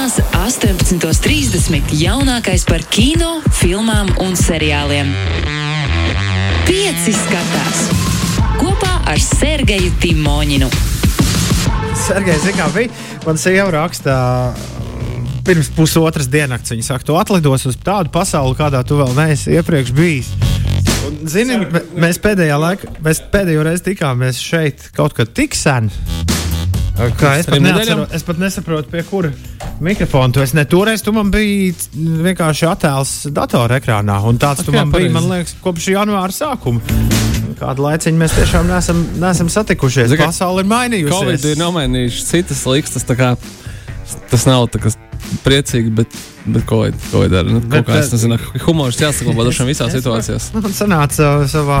Sestdienās, 18.30. jaunākais par kino, filmām un seriāliem. Pieci skatās kopā ar Sergeju Timoņinu. Sergejs, kā bija? Man sieva raksta. Pirms pusotras dienas viņa saka, tu atlidos uz tādu pasauli, kādā tu vēl neesi iepriekš bijis. Un, zini, mē- mēs pēdējā laikā, mēs pēdējo reizi tikāmies šeit kaut kad tik sen. Kā es, pat nedēļām? es pat nesaprotu, pie kura mikrofona tu esi. Ne, toreiz tu man biji vienkārši attēls datorekrānā, un tāds tu Ok, man biji, pareizi. man liekas, kopš janvāra sākuma. Kādu laiciņu mēs tiešām neesam, neesam satikušies. Pasaule ir mainījusies. Covid ir nomainījuši citas likstas. Tas nav kā priecīgi, bet, bet ko lai dara? Nu, Bet, kā es nezinu, humors jāsaglabā dažām visās situācijās. Man sanāca savā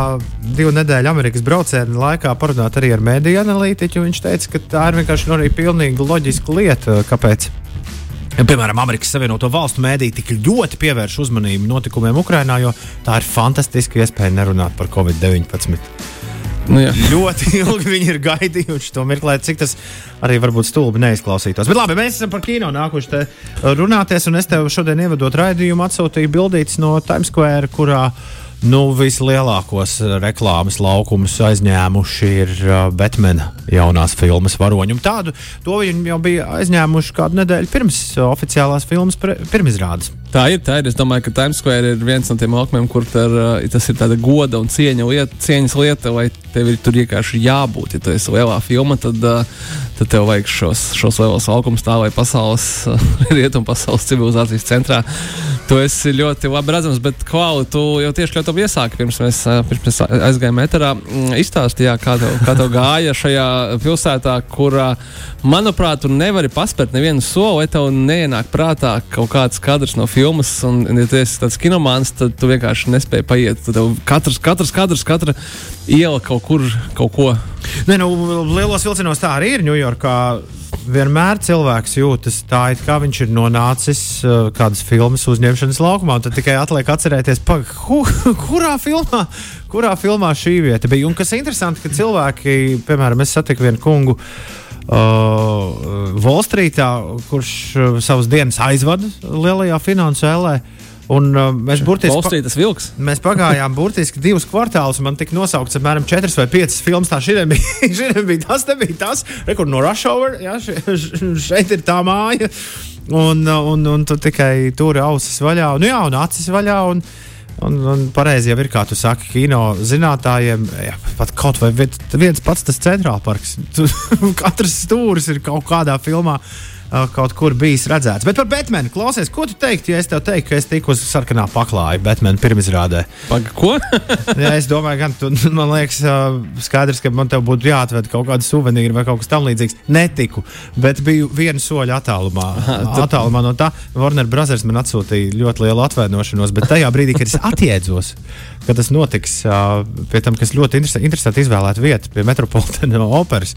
divu nedēļu Amerikas brauciena laikā parunāt arī ar mēdīju analītiķu. Viņš teica, ka tā ir vienkārši nu, pilnīgi loģiska lieta, kāpēc. Ja, piemēram, Amerikas Savienoto Valstu mēdīte tik ļoti pievērš uzmanību notikumiem Ukrajinā, jo tā ir fantastiska iespēja nerunāt par Covid-19. Nu, jā. ļoti ilgi viņi ir gaidījuši to mirkli, lai cik tas arī varbūt stulbi neizklausītos. Bet labi, mēs esam par kino nākuši te runāties, un es tev šodien ievadot raidījumu atsūtīju bildītas no Times Square, kurā nu, vislielākos reklāmas laukumus aizņēmuši ir uh, Batmana jaunās filmas varoņi. Un Tādu to viņi jau bija aizņēmuši kādu nedēļu pirms oficiālās filmas pirmizrādes. Tā ir. Tā ir. Es domāju, ka Times Square ir viens no tiem laukumiem, kur tar, uh, tas ir tāda goda un cieņa lieta, cieņas lieta, vai tev ir tur vienkārši jābūt. Ja tu esi lielā filma, tad, uh, tad tev vajag šos, šos lielos laukumus tā, lai pasaules, rietumu pasaules civilizācijas centrā tu esi ļoti labi redzams. Bet, Klau, tu jau tieši ļoti iesāki pirms mēs, uh, pirms mēs aizgājām metrā. Izstāstīja, kā, tev, kā tev gāja šajā pilsētā, kurā, manuprāt, tu nevari paspērt nevienu soli, lai tev neienāk prātā kaut kāds kadrs no filmas. Un, ja tu esi tāds kinomāns, tad tu vienkārši nespēji paiet. Tad tev katrs, katrs kadrs, katra iela kaut kur kaut ko. Nē, nu, lielos vilcienos tā arī ir Ņujorkā. Vienmēr cilvēks jūtas tā, it kā viņš ir nonācis uh, kādas filmas uzņemšanas laukumā. Tad tikai atliek atcerēties, pa, hu, kurā, filmā, kurā filmā šī vieta bija. Un kas interesanti, ka cilvēki, piemēram, es satiku vienu kungu. Uh, Volstrītā, kurš uh, savas dienas aizvada lielajā finansu ēlē. Un, uh, mēs burtiski pa-. Mēs pagājām burtiski divus kvartālus. Man tika nosaukts apmēram četras vai piecas filmas. Tā šodien bija, bija tas, te bija tas. Rekur no Rush Hour. Jā, še, šeit ir tā māja. Un, un, un tu tikai tur ausis vaļā. Nu, jā, un acis vaļā. Un, Un, un pareizi jau ir, kā tu saki, kino zinātājiem, jā, pat kaut vai viens, pats tas centrālparks. Katrs stūris ir kaut kādā filmā uh, kaut kur bijis redzēts. Bet par Batmanu klausies, ko tu teiktu, ja es tev teiktu, ka es tiku uz sarkanā paklāja Batmanu pirmizrādē? Paga, ko? Jā, es domāju, gan tu, man liekas, uh, skaidrs, ka man te būtu jāatved kaut kāda suvenīra vai kaut kas tamlīdzīgs. Netiku, bet biju vienu soļu attālumā. attālumā no tā Warner Brothers man atsūtīja ļoti lielu atvainošanos, bet tajā brīdī, kad es atjēdzos, ka tas notiks uh, pie tam, kas ļoti interesanti, izvēlēta vieta pie Metropolitana operas.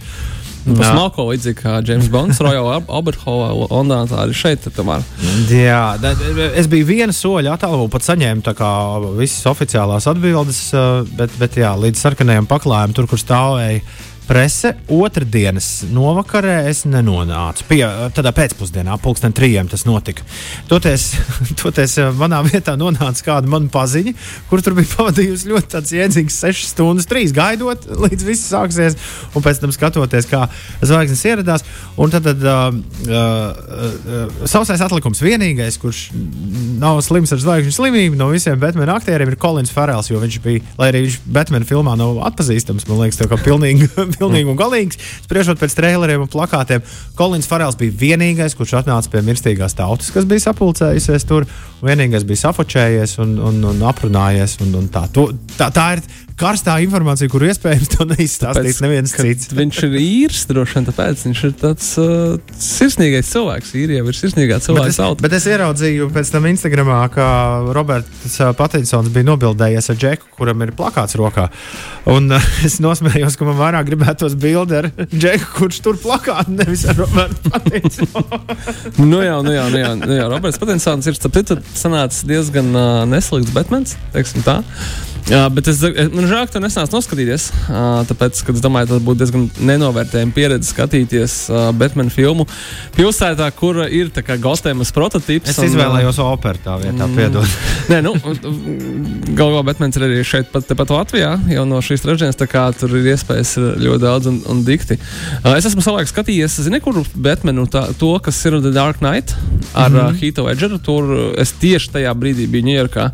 Nu, Tas Jā. nav ko līdzīgs kā James Bonds, Royal Alberthovā, Londonā. Tā arī šeit, tomēr. Jā, da- es biju viena soļa attālumā, pat saņēmu tā kā visas oficiālās atbildes, uh, bet, bet jā, līdz sarkanajam paklājumam, tur, kur stāvēja prese, otrdienas novakarē es nenonācu. Pie, tādā pēcpusdienā, pulksten trijiem tas notika. Toties, toties uh, manā vietā nonāca kāda mana paziņa, kur tur bija pavadījusi ļoti iedzīgs 6 stundas, 3 gaidot, līdz viss sāksies, un pēc tam skatoties, kā zvaigznes ieradās. Un tad, tad uh, uh, uh, sausais atlikums vienīgais, kurš nav slims ar zvaigžņu slimību no visiem Batman aktieriem, ir Kolins Farrells, jo viņš bija, lai arī viņš Batman filmā nav atpazīstams, man liekas, tā kā pilnīgi, pilnīgi un galīgs. Spriežot pēc traileriem un plakātiem, Kolins Farrells bija vienīgais, kurš atnāca pie mirstīgās tautas, kas bija sapulcējusies tur. Vienīgais bija safočējies un, un, un aprunājies. Un, un tā. To, tā, tā ir karstā informācija, kuru iespējams to neizstāstīs neviens cits. Viņš ir īrs, droši vien tāpēc viņš ir tāds uh, sirsnīgais cilvēks. Īrija jau ir sirsnīgā Bet cilvēka tauta. bet es ieraudzīju pēc tam Instagramā, ka Roberts uh, Patinsons bija nobildējies ar džeku, kuram ir plakāts rokā. Un uh, es nosmējos, ka man vairāk gribētos bildi ar džeku, kurš tur plakātu, nevis ar Robertu Patinsonu. Nu jā, nu jā, nu jā, nu jā. Roberts Patinsons ir sanācis diezgan uh, neslikts Batmans, teiksim tā. Jā, bet es, man žēl, ka tu nesnāc noskatīties. Tāpēc, ka es domāju, tas būtu diezgan nenovērtējama pieredze skatīties Batman filmu pilsētā, kur ir Gotēmas prototyps. Es un, izvēlējos operu tā vietā, mm, piedod. Nē, nu, galvā Batmans ir arī šeit pat, pat Latvijā, jau no šīs trešdienas, tā kā tur ir iespējas ļoti daudz un, un dikti. Es esmu savulaik skatījies, zini, kur Batmanu, tā, to, kas ir The Dark Knight ar mm -hmm. Heath Ledgeru. Tur es tieši tajā brīdī biju Ņujorkā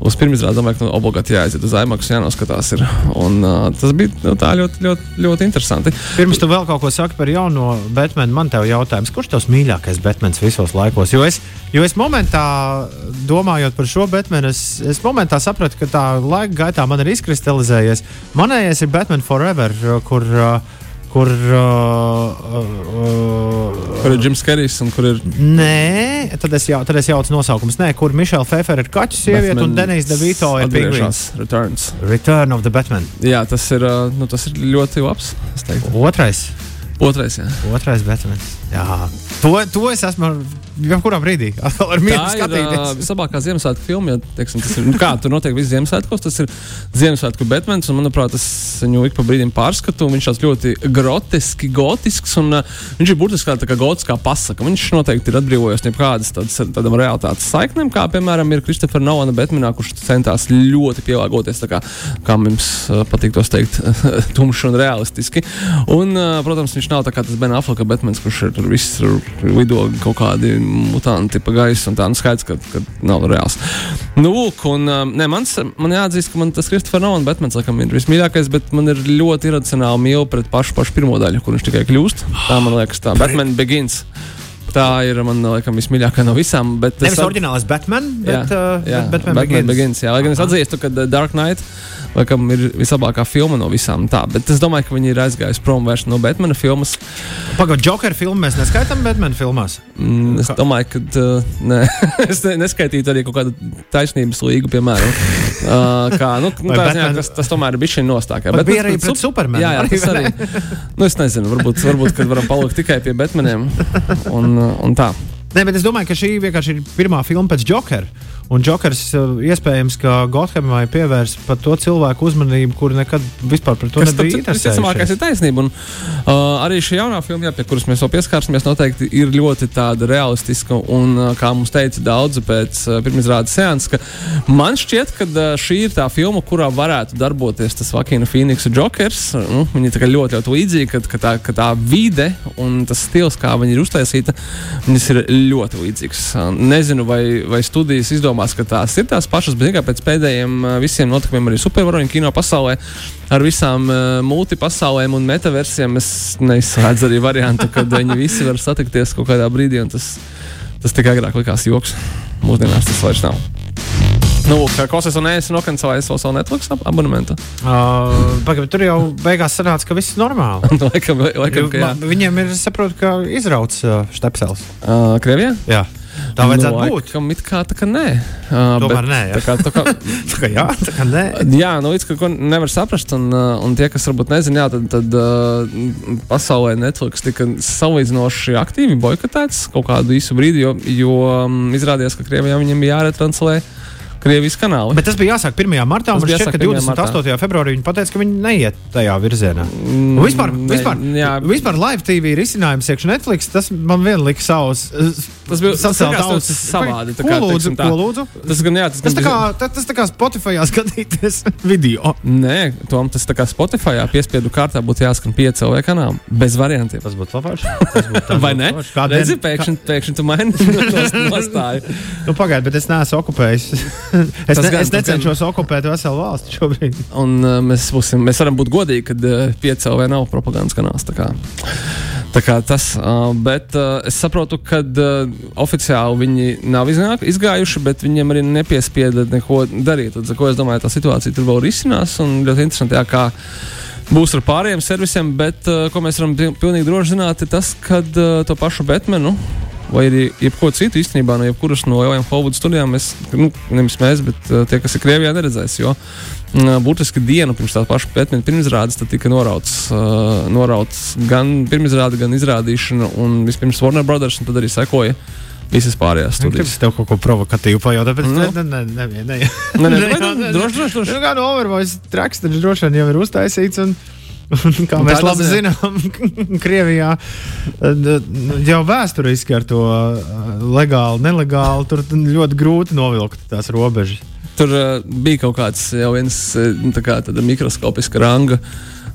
uz pirmizrādi. Domāju, ka nu, obligāti jāaiziet uz IMAX, jānoskatās. Ir. Un, uh, tas bija nu, ļoti, ļoti, ļoti interesanti. Pirms tu vēl kaut ko saki par jauno Batmanu, man te jautājums, kurš tavs mīļākais Batmans visos laikos? Jo es, jo es momentā, domājot par šo Batmanu, es, es momentā sapratu, ka tā laika gaitā man ir izkristalizējies. Manējais ir Batman Forever, kur uh, kur. Uh, uh, kur ir Jims Kerijs un kur ir. Nē, tad es, jau, tad es jaucu nosaukumus. Nē, kur Mišela Pfeffer ir kaķis sieviete un Denijs Devito ir pingvīns. Returns. Return of the Batman. Jā, tas ir, uh, nu, tas ir ļoti labs. Otrais. Otrais, jā. Otrais Batman. Jā. To, to es esmu jebkurā brīdī atkal ar mieru skatīties. Tā vislabākā Ziemassvētku filma. Ja, teiksim, ir, nu, kā tur notiek viss Ziemassvētkos, tas ir Ziemassvētku Batmans. Un, manuprāt, es viņu ik pa brīdim pārskatu. Viņš tāds ļoti groteski, gotisks. Un, uh, viņš ir burtiski kā, kā gotiskā pasaka. Viņš noteikti ir atbrīvojies no kādas tādas, tādām realitātes saiknēm, kā piemēram ir Kristofera Novana Batmanā, kurš centās ļoti pielāgoties, kā, kā mums uh, patīk tos teikt, tumši un realistiski. Un, uh, protams, viņš nav tāds Ben Affleka Batmans, kurš ir tur viss lido kaut kādi mutanti pa gaisu, un tā nu skaidrs, ka, ka nav reāls. Nu, lūk, un um, ne, mans, man jāatzīst, ka man tas Kristofers Nolan Batmans laikam ir vismīļākais, bet man ir ļoti iracionāli mīl pret pašu, pašu pirmo daļu, kur viņš tikai kļūst. Tā man liekas, tā Batman Begins. Tā ir man liekas, vismīļākā no visām. Bet Nevis ar... oriģinālais Batman, bet, jā, uh, jā, bet Batman, Batman Begins. Begins jā, lai gan es atzīstu, ka uh, Dark Knight laikam ir vislabākā filma no visām. Tā, bet es domāju, ka viņi ir aizgājuši prom no Batmana filmas. Pagaidām, Joker filmu mēs neskaitām Batmana filmās. Mm, es domāju, ka uh, ne. es ne, neskaitītu arī kaut kādu taisnības līgu, piemēram. Uh, kā, nu, nu, tā, Batman... tas, tas tomēr ir bijis šī nostākā. Bet bija arī pret super... Supermanu. Jā, jā, tas arī. nu, es nezinu, varbūt, varbūt varam palikt tikai pie Batmaniem un, un tā. Nē, bet es domāju, ka šī vienkārši ir pirmā filma pēc Jokera. Un Jokers uh, iespējams, ka Gothamai pievērs pat to cilvēku uzmanību, kuri nekad vispār par to nebija interesējušies. Tas visticamākais ir taisnība. Un, uh, arī šī jaunā filma, pie kuras mēs vēl pieskārsimies, noteikti ir ļoti tāda realistiska. Un, uh, kā mums teica daudzi pēc uh, pirmizrādes seanses, ka man šķiet, ka uh, šī ir tā filma, kurā varētu darboties tas Vakina Phoenixa Jokers. Nu, viņi ir ļoti, ļoti līdzīgi, ka, ka, tā, ka tā vide un tas stils, kā viņi ir uztaisīta, viņas ir ļoti līdzīgas. Uh, nezinu, vai, vai studijas izdomā domās, ka tās ir tās pašas, bet tikai pēc pēdējiem visiem notikumiem arī supervaroņu kino pasaulē. Ar visām uh, multipasaulēm un metaversiem es neizslēdzu arī variantu, kad viņi visi var satikties kaut kādā brīdī. Tas, tas tikai agrāk likās joks. Mūsdienās tas vairs nav. Nu, kā Kostas un es nokancelēju savu, savu Netflix abonementu. Uh, Pagaidām, tur jau beigās sanāca, ka viss ir normāli. laikam, laikam, ka jā. Viņiem ir, saprotu, ka izrauts uh, štepsels. Uh, Krievijā? Jā. Tā vajadzētu no, būt. Kam it kā tā kā nē. Uh, Tomēr bet, nē. Jā. Tā kā, tā kā, tā kā jā, tā kā nē. Jā, nu līdz ko nevar saprast, un, un tie, kas varbūt nezina, jā, tad, tad uh, pasaulē Netflix tika salīdzinoši aktīvi boikotēts kaut kādu īsu brīdi, jo, jo um, izrādījās, ka Krievijā viņiem bija jāretranslē. Krievijas kanāli. Bet tas bija jāsāk 1. martā, un šķiet, ka 28. Martā. februārī viņi pateica, ka viņi neiet tajā virzienā. Mm, vispār, ne, vispār, jā. vispār live TV risinājums iekšā Netflix, tas man vien lika savus. Tas bija tas savādi. Ko lūdzu? Ko lūdzu? Tas gan jā, tas, tas, tā kā, tas, tas tā kā Spotify skatīties video. Nē, Tom, tas tā kā Spotify piespiedu kārtā būtu jāskan 5 LV kanālam. Bez variantiem. Tas būtu labāk. Vai ne? Redzi, pēkšņi, tu maini nostāju. nu, Pagaidiet, bet es neesmu okupējis. Es, ne, gan, es necenšos gan... okupēt veselu valsti šobrīd. Un, uh, mēs, būsim, mēs varam būt godīgi, ka uh, piecēlē nav propagandas kanāls. Tā kā, tā kā tas, uh, bet uh, es saprotu, ka uh, oficiāli viņi nav iznāk, izgājuši, bet viņiem arī nepiespieda neko darīt. Tad, ko es domāju, tā situācija tur vēl risinās. Un ļoti interesanti, jā, kā būs ar pārējiem servisiem, bet uh, ko mēs varam pilnīgi droši zināt, ir tas, ka uh, to pašu Batmanu vai arī jebko citu īstenībā no jebkuras no lielajām Hollywoods studijām. Mēs, nu, nevis mēs, bet uh, tie, kas ir Krievijā, neredzēs. Jo uh, burtiski dienu pirms tā paša pētījuma pirmizrādes tika norauts, uh, norauts gan pirmizrāde, gan izrādīšana. Un vispirms Warner Brothers, un tad arī sekoja visas pārējās Tur studijas. es tev kaut ko provokatīvu pajautāju, bet Nu. nē, nē, nē, nē. Nē, nē, Nē, vai jā, tu- nē, droši, droši. Nu, kā no Overvoice traks, tad droši vien jau ir uztaisīts. Un kā Un mēs labi zinām, Krievijā eh, jau vēsturiski ar to eh, legāli, nelegāli tur ļoti grūti novilkt tās robežas. Tur uh, bija kaut kāds jau viens uh, nu, kā mikroskopiska ranga.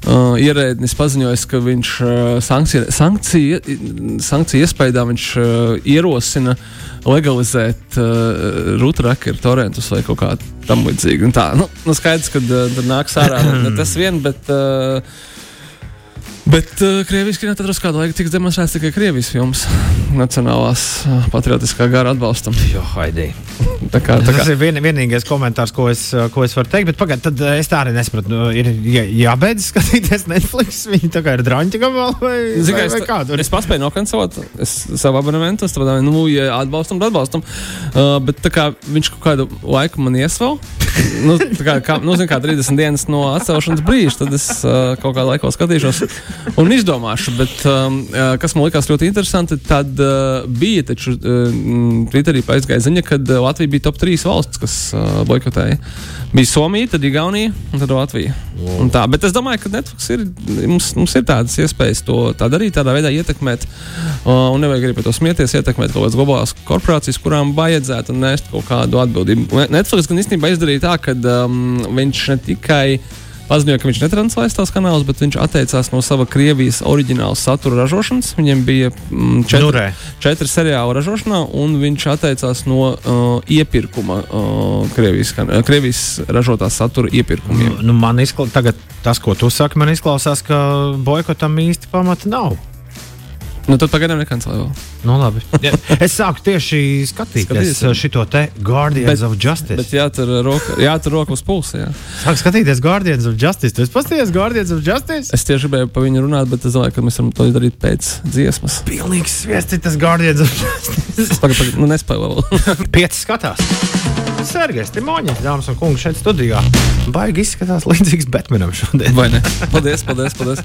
Uh, ierēdnis paziņoja, ka viņš uh, sankciju, sankciju, sankciju iespējā viņš uh, ierosina legalizēt uh, rutrakeru torentus vai kaut kā tam līdzīgu. Un Tā, nu, nu skaidrs, ka uh, tur nāks ārā tas vien, bet. Uh, Bet uh, Krievijas kinotētros kādu laiku tiks demonstrēts tikai Krievijas filmas nacionālās uh, patriotiskā gara atbalstam. Jo, Haidī. Tā kā, tā kā, Tas ir vien, vienīgais komentārs, ko es, eh, ko es varu teikt. Bet pagaid, tad eh, es tā arī nesapratu. Nu, Ir jā- jābeidz skatīties Netflix. Viņi tā kā ir drāņķi gabalā vai, Zini, vai, vai es, kā tur es paspēju nokancelot es, savu abonementu, strādāju, nu, ja atbalstam, tad atbalstam. Uh, bet tā kā viņš kaut kādu laiku man iesvēl, nu, tā kā, kā, nu, zin, kā 30 dienas no atcelšanas brīža, tad es uh, kaut kādā laikā skatīšos un izdomāšu. Bet, um, uh, kas man likās ļoti interesanti, tad uh, bija taču uh, Twitterī aizgāja ziņa, ka uh, Latvija bija top 3 valsts, kas uh, boikotēja. Bija Somija, tad Igaunija un tad Latvija. Un tā, bet es domāju, ka Netflix ir, mums, mums ir tādas iespējas to tā darīt, tādā veidā ietekmēt. Uh, un nevajag arī par to smieties, ietekmēt kaut kādas globālās korporācijas, kurām vajadzētu nest kaut kādu atbildību. Ne- Netflix gan īstenībā izdarīja tā, ka um, viņš ne tikai paziņoja, ka viņš netranslēs tās kanālus, bet viņš atteicās no sava Krievijas oriģināla satura ražošanas. Viņiem bija mm, četri, Nurē. četri seriāli ražošanā, un viņš atteicās no uh, iepirkuma, uh, Krievijas, kan- uh, Krievijas ražotā satura iepirkumiem. Nu, man izklausās, tas, ko tu saki, man izklausās, ka boikotam īsti pamata nav. Nu, tad pagaidām nekancelē vēl. Nu, labi. Es sāku tieši skatīties Skatīties, uh, šo te Guardians Bet- of Justice. Bet jātur roka, jātur roka uz pulsa. Jā. Sāku skatīties Guardians of Justice. Tu esi paskatījies Guardians of Justice? Es tieši gribēju par viņu runāt, bet es domāju, ka mēs varam to izdarīt pēc dziesmas. Pilnīgs sviests, tas Guardians of Justice. Pagaid, pagaid, nu nespēju vēl. Pieci skatās. Sergejs Timoņins, dāmas un kungi, šeit studijā. Baigi izskatās līdzīgs Batmanam šodien. Vai ne? Paldies, paldies. paldies.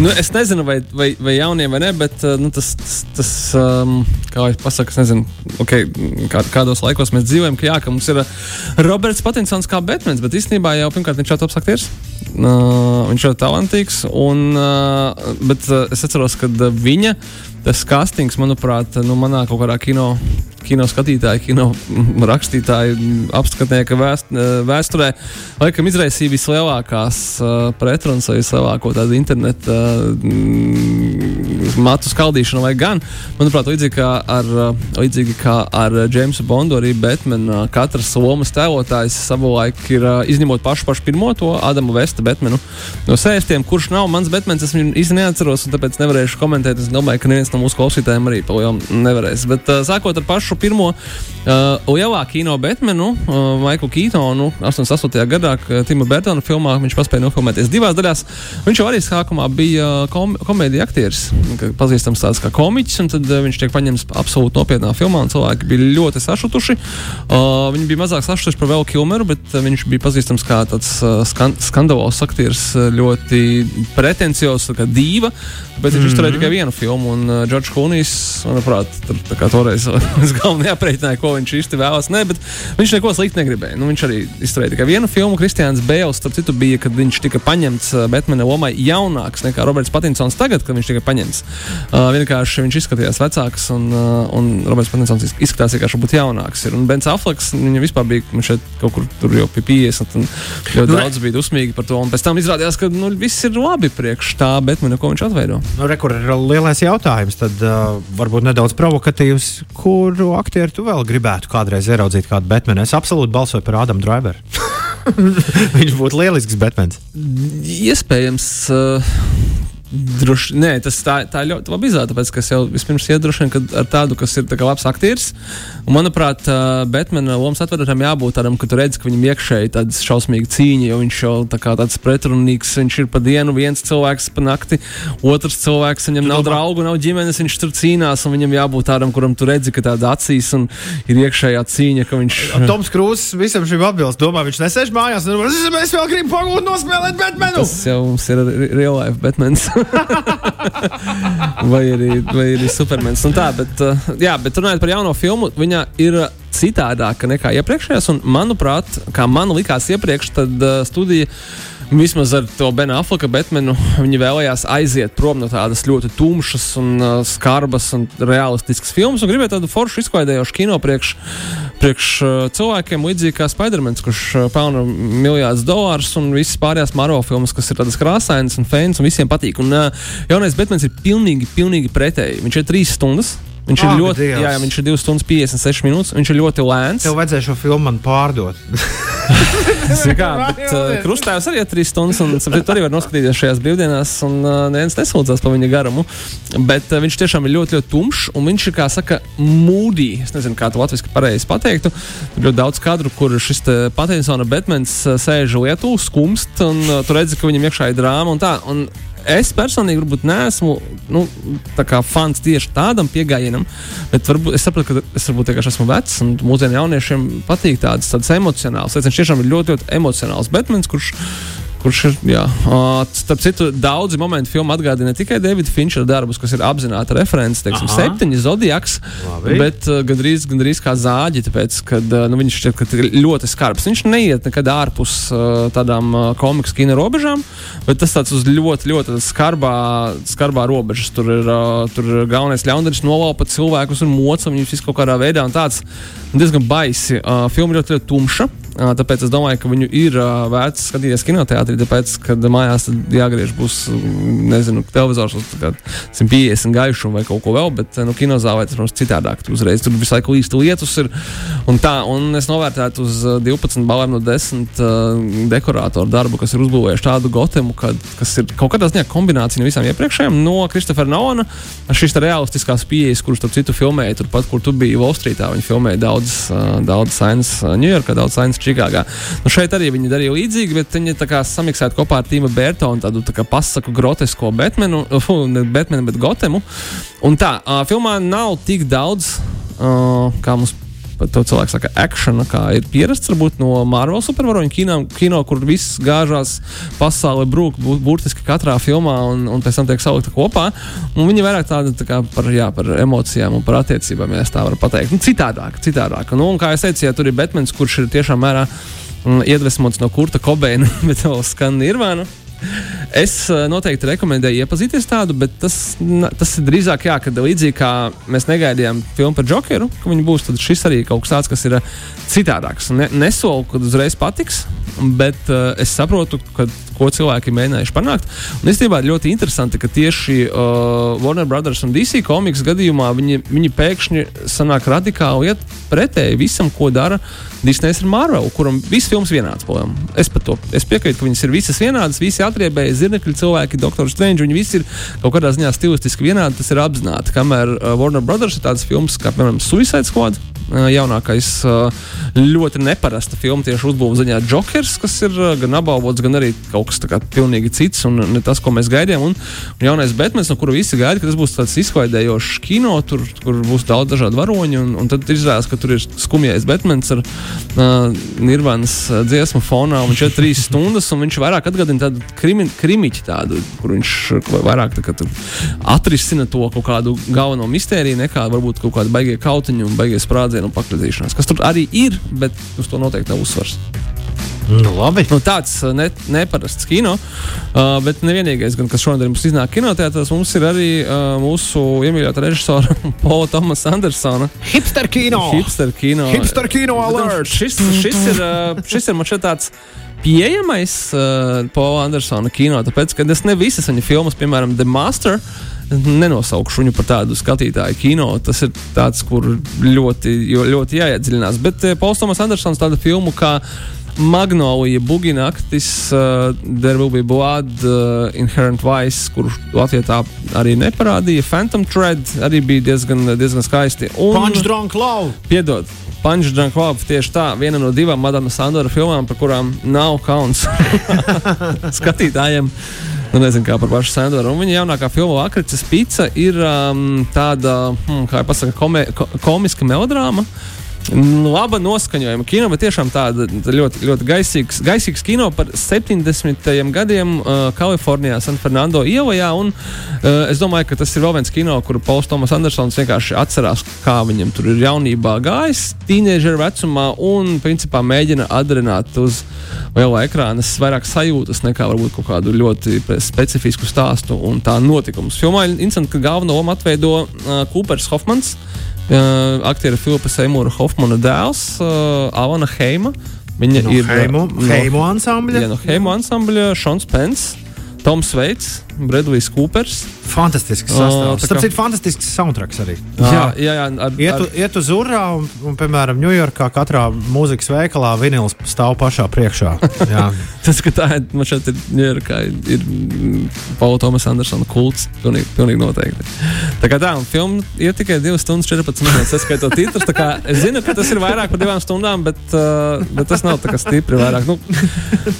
Nu, es nezinu, vai, vai, vai jauniem vai nē, bet uh, nu, tas, tas, tas um, kā jau pasaku, es nezinu, okay, kā, kādos laikos mēs dzīvojam, ka, jā, ka mums ir uh, Roberts Patinsons kā Batmans, bet īstenībā jau pirmkārt viņš ir tāds aktieris. Uh, viņš ir talantīgs, un, uh, bet uh, es atceros, ka viņa tas castings, manuprāt, nu, manā kaut kādā kino, kino skatītāja, kino rakstītāja, mm, apskatnieka vēst, eh, vēsturē, laikam izraisīja vislielākās uh, pretrunas vai vislielāko tādu internetu uh, matu skaldīšanu, vai gan, manuprāt, līdzīgi kā ar, līdzīgi kā ar Jamesu Bondu, arī Batman, uh, katrs lomas tēlotājs savulaik ir izņemot pašu, pašu pirmo to Adamu Vesta Batmanu no sēstiem, kurš nav mans Batmans, es viņu īsti neatceros, un tāpēc nevarēšu komentēt. Es domāju, ka neviens no mūsu klausītājiem arī pa lielu nevarēs. Bet sākot ar pašu pirmo uh, lielā kino Batmanu, uh, Maiklu Keitonu 88. gadā, Tima Burtona filmā viņš paspēja nofilmēties divās daļās. Viņš arī sākumā bija uh, kom komēdija aktieris, pazīstams tāds kā komiķis, un tad uh, viņš tiek paņemts absolūti nopietnā filmā, un cilvēki bija ļoti sašutuši. Uh, viņi bija mazāk sašutuši par Vēl Kilmeru, bet uh, viņš bija pazīstams kā tāds uh, skan skandalols aktieris, uh, ļoti pretenciozs, kā dīva. Bet viņš izturēja tikai vienu filmu, un uh, Džordžs Kunijs, manuprāt, tur tā kā toreiz es galvenais neaprēķināju, ko viņš īsti vēlas. Nē, bet viņš neko sliktu negribēja. Nu, viņš arī izturēja tikai vienu filmu. Kristians Bēls, starp citu, bija, kad viņš tika paņemts uh, Batmana lomai jaunāks nekā Roberts Patinsons tagad, kad viņš tika paņemts. Uh, vienkārši viņš izskatījās vecāks, un, uh, un Roberts Patinsons iz- izskatās vienkārši būt jaunāks. Ir. Un Bens Affleks, viņam vispār bija viņš šeit kaut kur tur jau pie 50, un ļoti Nu, daudz bija dusmīgi par to. Un pēc tam izrādījās, ka nu, viss ir labi priekš tā Batmana, ko viņš atveido. Nu, re, kur ir lielais jautājums, tad uh, varbūt nedaudz provokatīvs. Kuru aktieru tu vēl gribētu kādreiz ieraudzīt kādu Batmanu? Es absolūti balsoju par Ādamu Driveru. Viņš būtu lielisks Batmans. Iespējams. Uh, Droši, nē, tas tā, tā ļoti labi izvēle. Tāpēc, ka es jau vispirms iedrošinu ar tādu, kas ir tā labs aktieris. Un, manuprāt, uh, Batmana lomas atveram jābūt tādam, ka tu redz, ka viņam iekšēji tāda šausmīga cīņa, jo viņš jau tā kā tāds pretrunīgs. Viņš ir pa dienu viens cilvēks, pa nakti otrs cilvēks. Viņam nav domā- draugu, nav ģimenes, viņš tur cīnās. un Viņam jābūt tādam, kuram tu redzi, ka tāda acīs un ir iekšējā cīņa, ka viņš. Toms Krūss visam šim atbilst. Domā, viņš nesēž mājās. un Es vēl gribu pagūt, nospēlēt Batmanu. Tas jau mums ir re- real life Batmans. vai, arī, vai arī Supermans. Un tā, bet, uh, jā, bet runājot par jauno filmu, viņa ir citādāka nekā iepriekšējās. Un, manuprāt, kā man likās iepriekš, tad uh, studija Vismaz ar to Bena Aflaka Batmanu viņi vēlējās aiziet prom no tādas ļoti tumšas, un, uh, skarbas un realistiskas filmas un gribēja tādu foršu izklaidējošu kino priekš, priekš uh, cilvēkiem, līdzīgi kā Spidermans, kurš uh, pelna miljardus dolārus, un visas pārējās Marvel filmas, kas ir tādas krāsainas un fēnas un visiem patīk. Un uh, jaunais Batmans ir pilnīgi, pilnīgi pretēji. Viņš ir trīs stundas. Viņš ir, Ak, ļoti, Dievs. jā, viņš ir 2 stundas 56 minūtes. Viņš ir ļoti lēns. Tev vajadzēja šo filmu man pārdot. Kā, bet uh, krustājos arī ir trīs stundas, un sapratu, arī var noskatīties šajās brīvdienās, un uh, neviens nesūdzās par viņa garumu. Bet uh, viņš tiešām ir ļoti, ļoti tumšs, un viņš ir, kā saka, mūdī. Es nezinu, kā to latviešu pareizi pateiktu. Ir ļoti daudz kadru, kur šis Patinsona Batmans uh, sēž lietu, skumst, un uh, tu redzi, ka viņam iekšā ir drāma un tā. Un Es personīgi varbūt neesmu nu, fans tieši tādam pieejamam, bet varbūt es saprotu, ka es varbūt vienkārši esmu vecs un mūsdienu jauniešiem patīk tādas, tādas emocionālas lietas. Viņš tiešām ir ļoti, ļoti emocionāls Batmans, kurš Kurš ir, jā, uh, starp citu, daudzi momenti filmā atgādina ne tikai Davida Finčera darbus, kas ir apzināti referents, teiksim, Aha. septiņi zodiaks, Labi. bet uh, gandrīz, gandrīz kā zāģi, tāpēc, ka uh, nu, viņš šķiet, ka ļoti skarbs. Viņš neiet nekad ārpus uh, tādām uh, komiksu kino robežām, bet tas tāds uz ļoti, ļoti skarbā, skarbā robežas. Tur ir, uh, tur ir galvenais ļaundaris novalpa cilvēkus un moca viņus visu kaut kādā veidā un tāds diezgan baisi. Uh, filma ļoti, ļoti tumša. Tāpēc es domāju, ka viņu ir vērts skatīties kinoteātrī, tāpēc, ka mājās jāgriež būs, nezinu, televizors uz tā kā 150 gaišumu vai kaut ko vēl, bet nu, kinozālē tas, protams, citādāk. Tur uzreiz tur visu laiku īsti lietus ir. Un tā, un es novērtētu uz uh, 12 balēm no 10 uh, dekorātoru darbu, kas ir uzbūvējuši tādu gotemu, kad, kas ir kaut kādā ziņā kombinācija no visām iepriekšējām, no Kristofera Nolana, ar šīs realistiskās pieejas, kuras tur citu filmēja, turpat, kur tu biji Wall Streetā. Viņi filmēja daudz, uh, daudz sainas Ņujorkā, daudz sainas Čikāgā. Nu, šeit arī viņi darīja līdzīgi, bet viņi samiksēja kopā ar Tīmu Bērtonu tādu tā pasaku grotesko Batmanu, uh, ne Batmanu, bet Gotemu. Un tā, uh, filmā nav tik daudz, uh, kā mums pat to cilvēks saka, akciju, kā ir pierasts varbūt no Marvel supervaroņu kino, kino, kur viss gāžās pasaule brūk bu- burtiski katrā filmā un, un pēc tam tiek salikta kopā. Un viņi vairāk tādi tā kā par, jā, par emocijām un par attiecībām, ja es tā varu pateikt. Nu, citādāk, citādāk. Nu, un kā jau teicu, ja tur ir Batmans, kurš ir tiešām mērā mm, iedvesmots no Kurta Kobeina, bet vēl skan Nirvānu. Es eh, noteikti rekomendēju iepazīties tādu, bet tas, tas ir drīzāk jā, kad līdzīgi kā mēs negaidījām filmu par Jokeru, ka viņi būs, tad šis arī kaut kas tāds, kas ir eh, citādāks. Ne, nesolu, ka uzreiz patiks, bet uh, es saprotu, ka, ko cilvēki mēģinājuši panākt. Un īstenībā ļoti interesanti, ka tieši uh, Warner Brothers un DC komiks gadījumā viņi, viņi pēkšņi sanāk radikāli iet pretēji visam, ko dara Disneys ar Marvel, kuram viss filmas vienāds. Pojām. Es par to es piekrītu, ka viņas ir visas vienādas, visi atriebēji, zirnekļi cilvēki, Doktor Strange, viņi visi ir kaut kādā ziņā stilistiski vienādi, tas ir apzināti. Kamēr uh, Warner Brothers ir tādas filmas kā, piemēram, Suicide Squad. Uh, Jaunākais, uh, ļoti neparasta filma tieši uzbūves ziņā Jokers, kas ir uh, gan apbalvots, gan arī kaut kas tā kā pilnīgi cits un ne tas, ko mēs gaidījām. Un, un jaunais Batmans, no kura visi gaida, ka tas būs tāds izklaidējošs kino, tur, kur būs daudz dažādu varoņu. Un, un tad izrādās, ka tur ir skumjais Batmans ar uh, Nirvānas dziesmu fonā. un Viņš ir trīs stundas, un viņš vairāk atgādina tādu krimi, krimiķu, tādu, kur viņš vairāk tā, tur atrisina to kaut kādu galveno mistēriju, nekā varbūt kaut kāda baigie kautiņu un baigie sprādzienu un pakradīšanās. Kas tur arī ir, bet uz to noteikti nav uzsvars. Nu, labi. Nu, tāds uh, ne, neparasts kino, uh, bet nevienīgais, gan, kas šonadēļ mums iznāk kinoteātros, mums ir arī uh, mūsu iemīļotā režisora Paula Tomasa Andersona. Hipster kino! Hipster kino. Hipster kino alert! Šis, šis, ir, uh, šis ir man šeit tāds. Pieejamais uh, Paula Andersona kino, tāpēc, ka es ne visas viņa filmas, piemēram, The Master, nenosaukšu viņu par tādu skatītāju kino. Tas ir tāds, kur ļoti, ļoti jāiedziļinās. Bet uh, Pauls Tomas Andersons tādu filmu kā Magnolija, Buginaktis, uh, There Will Be Blood, uh, Inherent Vice, kurš Latvijā tā arī neparādīja. Phantom Thread arī bija diezgan, diezgan skaisti. Un, Punch drunk love! Piedod, Punch Drunk Love tieši tā, viena no divām Madama Sandora filmām, par kurām nav kauns skatītājiem. Nu, nezinu, kā par pašu Sandoru. Un viņa jaunākā filma Lakrits Pizza ir um, tāda, hmm, kā jau pasaka, komē, ko, komiska melodrāma. Laba noskaņojuma kino, bet tiešām tāda ļoti, ļoti gaisīgs, gaisīgs kino par 70. gadiem uh, Kalifornijā, San Fernando ielā. Un, uh, es domāju, ka tas ir vēl viens kino, kuru Pauls Tomas Andersons vienkārši atcerās, kā viņam tur ir jaunībā gājis, tīniežera vecumā, un principā mēģina adrenāt uz lielā ekrāna vairāk sajūtas nekā varbūt kaut kādu ļoti specifisku stāstu un tā notikumus. Filmā ir interesanti, ka galveno lomu atveido uh, Coopers Hofmans. Uh, aktiera Filipa Seimūra Hofmana dēls, uh, Alana Heima. Viņa no ir Heimu, no Heimu ansambļa. Jā, no Heima ansambļa, Šons Pence, Toms Veits, Bredlijs Kūpers. Fantastisks sastāvs. Tas ir fantastisks soundtracks arī. Jā, jā, jā ar, iet, ar... iet uz urā, un, un, piemēram, Ņujorkā katrā mūzikas veikalā vinils stāv pašā priekšā. Tas, ka tā ir, man šeit ir Ņujorkā, ir Paula Tomasa Andersona kults, pilnīgi, pilnīgi noteikti. Tā kā tā, un filma iet tikai 2 stundas 14 minūtes, skaitot titrus. Es zinu, ka tas ir vairāk par 2 stundām, bet, uh, bet tas nav tā kā stipri vairāk. Nu,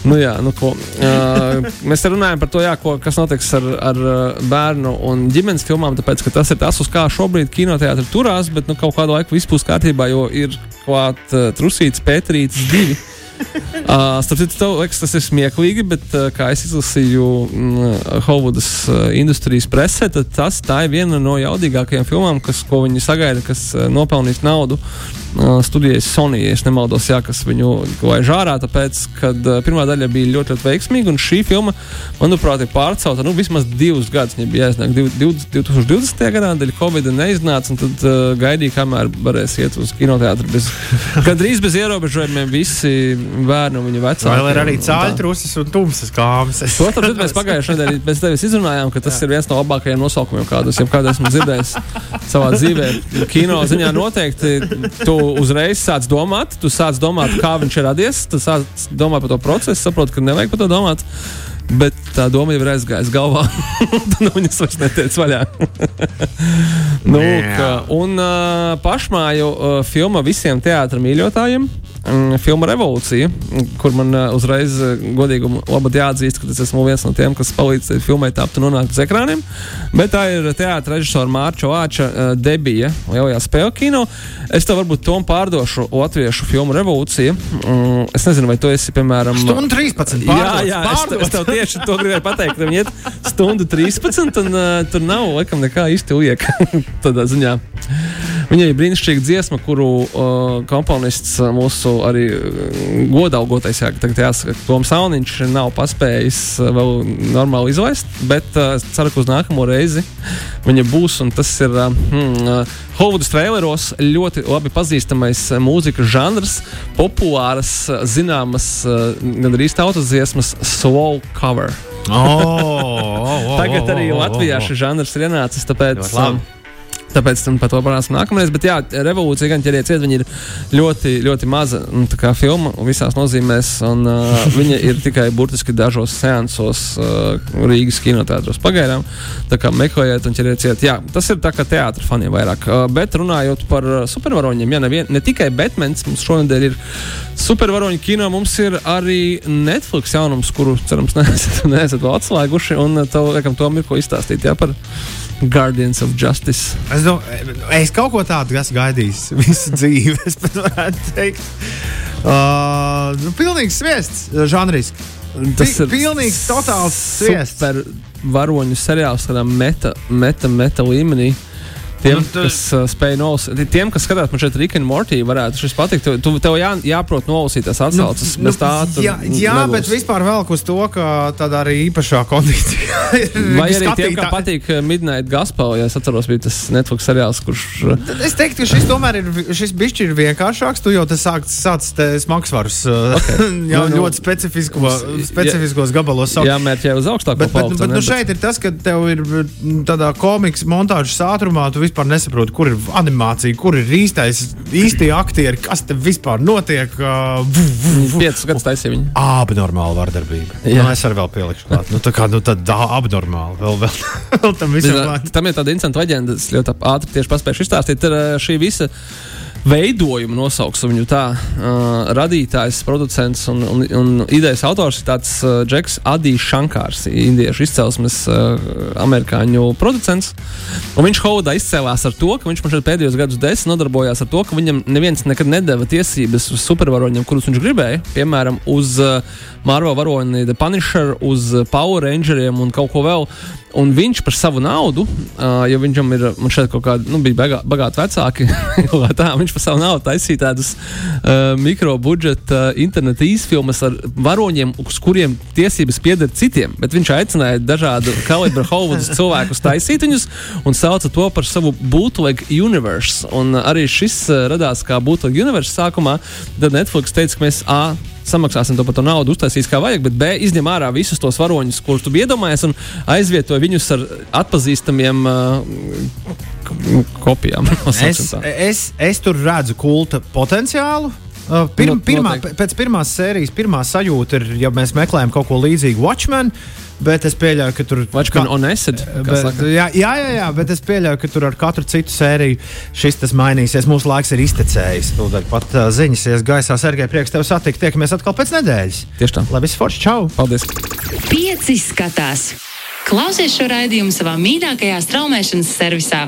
nu jā, nu ko. Uh, mēs te runājam par to, jā, ko, kas notiks ar, ar bērnu bērnu un ģimenes filmām, tāpēc ka tas ir tas, uz kā šobrīd kinoteātris turās, bet nu, kaut kādu laiku viss būs kārtībā, jo ir klāt uh, trusīts, pētrīts divi. uh, starp citu, tev liekas, tas ir smieklīgi, bet, uh, kā es izlasīju mm, Holivudas uh, industrijas presē, tad tas ir viena no jaudīgākajām filmām, kas, ko viņi sagaida, kas uh, nopelnīs naudu uh, studijas Sony, ja nemaldos, jā, kas viņu laiž ārā, tāpēc, ka uh, pirmā daļa bija ļoti, ļoti veiksmīga, un šī filma, manuprāt, ir pārcelta nu, vismaz divus gadus. Viņa bija jāiznāk 2020. gadā, dēļ Covid neiznāca, un tad uh, gaidīja, kamēr varēs iet uz kinoteātri. Bez, gandrīz bez ierobežojumiem visi bērni un viņa vecāki. Vēl ir arī cāļtrūsis un tumsas kāmas. Protams, mēs pagājušajā nedēļā pēc tevis izrunājām, ka tas ir viens no labākajiem nosaukumiem, kādus jebkad esmu dzirdējis savā dzīvē. Kino ziņā noteikti tu uzreiz sāc domāt, tu sāc domāt, kā viņš ir radies, tu sāc domāt par to procesu, saproti, ka nevajag par to domāt. Bet tā doma jau ir aizgājusi galvā. Tad nu, viņas vairs netiek vaļā. nu, ka, un uh, pašmāju uh, filma visiem teātrim mīļotājiem mm, filma Revolūcija, kur man uh, uzreiz, uh, godīgi, jāatzīst, ka tas esmu viens no tiem, kas palīdz filmai tapt un nonākt uz ekrāniem. Bet tā ir teātris režisora Mārča Vāča uh, debija lielajā spēļu kino. Es tev varbūt tom pārdošu latviešu filmu Revolūcija. Mm, es nezinu, vai tu esi, piemēram, Stundu 13. Pārdots, jā, jā, pārdots. es, es tev tieši to gribēju pateikt. Viņi iet stundu 13, un uh, tur nav laikam nekā īsti lieka tādā ziņā. Viņai ir brīnišķīga dziesma, kuru uh, komponists uh, mūsu arī uh, godaugotais, jā, tagad jāsaka, Toms Sauniņš nav paspējis uh, vēl normāli izlaist, bet uh, ceru, ka uz nākamo reizi viņa būs, un tas ir uh, hmm, uh, Holivudas traileros ļoti labi pazīstamais mūzikas žanrs, populāras, zināmas, uh, gan arī tautas dziesmas, slow cover. Oh, oh, oh, Tagad arī Latvijā oh, oh, oh. šis žanrs ir ienācis. Tāpēc, um, Tāpēc par to parunāsim nākamreiz. Bet, jā, revolūcija, gan ķeriet ciet, viņa ir ļoti, ļoti maza nu, filma visās nozīmēs. Un, uh, viņa ir tikai burtiski dažos seansos uh, Rīgas kinotētros pagaidām. Tā kā meklējiet un ķeriet ciet. Jā, tas ir tā kā teātris faniem vairāk. Uh, bet runājot par supervaroņiem, ja nevien, ne tikai Batmans, mums šonadēļ ir supervaroņu kino, mums ir arī Netflix jaunums, kuru cerams neesat, neesat vēl atslēguši. Un tev, liekam, tom ir ko izstāstīt jā, par Guardians of Justice. Es, domā, es kaut ko tādu esmu gaidījis visu dzīvi. Es pat varētu teikt, uh, nu, pilnīgs sviests, žanris. Tas Pi, ir pilnīgs, totāls sviests. Super varoņu seriāls, tādā meta, meta, meta līmenī. Tiem, tu, kas uh, spēj nolasīt, tiem, kas skatās man šeit Rika un Mortī, varētu šis patikt. Tu, tu, tev jā, jāprot nolasīt tās atsauces. Nu, nu, tā, jā, jā nebūs. bet vispār vēl uz to, ka tāda arī īpašā kondīcija ir. Vai arī skatīt, tiem, kam patīk uh, Midnight Gospel, ja es atceros, bija tas Netflix seriāls, kurš. Uh, es teiktu, ka šis tomēr ir, šis bišķi ir vienkāršāks. Tu jau tas sāc, sāc te smagsvarus, uh, okay. jā, nu, nu, ļoti specifisko, specifiskos jā, gabalos. Jā, mērķē uz augstāko bet, bet, bet, bet nu, šeit ir tas, ka tev ir tādā komiks montāžas ātrumā, tu vispār nesaprotu, kur ir animācija, kur ir īstais, īstie aktieri, kas te vispār notiek. Uh, Piecus gadus taisīja viņa. Abnormāla vardarbība. Jā, nu, es arī vēl pielikšu klāt. Nu, tā kā nu, tāda abnormāla. Vēl, vēl, vēl tam visam. Tam ir tāda interesanta leģenda, es ļoti ātri tieši paspēju izstāstīt. Ir šī visa veidojumu nosauksim viņu tā. Uh, radītājs, producents un, un, un idejas autors ir tāds uh, Džeks Adijs Šankārs, indiešu izcelsmes uh, amerikāņu producents. Un viņš Hovudā izcēlās ar to, ka viņš šeit pēdējos gadus desmit nodarbojās ar to, ka viņam neviens nekad nedēva tiesības uz supervaroņiem, kurus viņš gribēja, piemēram, uz uh, Marvel varoni The Punisher, uz Power Rangeriem un kaut ko vēl. Un viņš par savu naudu, uh, jo viņam ir šeit kaut kādi nu, bagā, bagāti vecāki, tā, viņš par savu naudu taisīja tādus uh, mikrobudžeta uh, interneta īsfilmas ar varoņiem, uz kuriem tiesības pieder citiem. Bet viņš aicināja dažādu kalibru Hollywoods cilvēkus taisīt viņus un sauca to par savu bootleg universe. Un arī šis uh, radās kā bootleg universe sākumā. Tad Netflix teica, ka mēs A samaksāsim to par to naudu, uztaisīs kā vajag, bet B izņem ārā visus tos varoņus, kurus tu iedomājies, un aizvietoja viņus ar atpazīstamiem uh, kopijām. es, es, es tur redzu kulta potenciālu. Uh, pirm, Not- pirmā, pēc pirmās sērijas, pirmā sajūta ir, ja mēs meklējam kaut ko līdzīgu Watchmen, bet es pieļauju, ka tur Acid. kā Bet, saka. jā, jā, jā, bet es pieļauju, ka tur ar katru citu sēriju šis tas mainīsies. Mūsu laiks ir iztecējis. Tūdaļ pat uh, ziņas ies gaisā. Sergei, prieks tevi satikt. Tiekamies atkal pēc nedēļas. Tieši tā. Labi, forši. Čau! Paldies! Pieci skatās. Klausies šo raidījumu savā mīļākajā straumēšanas servisā.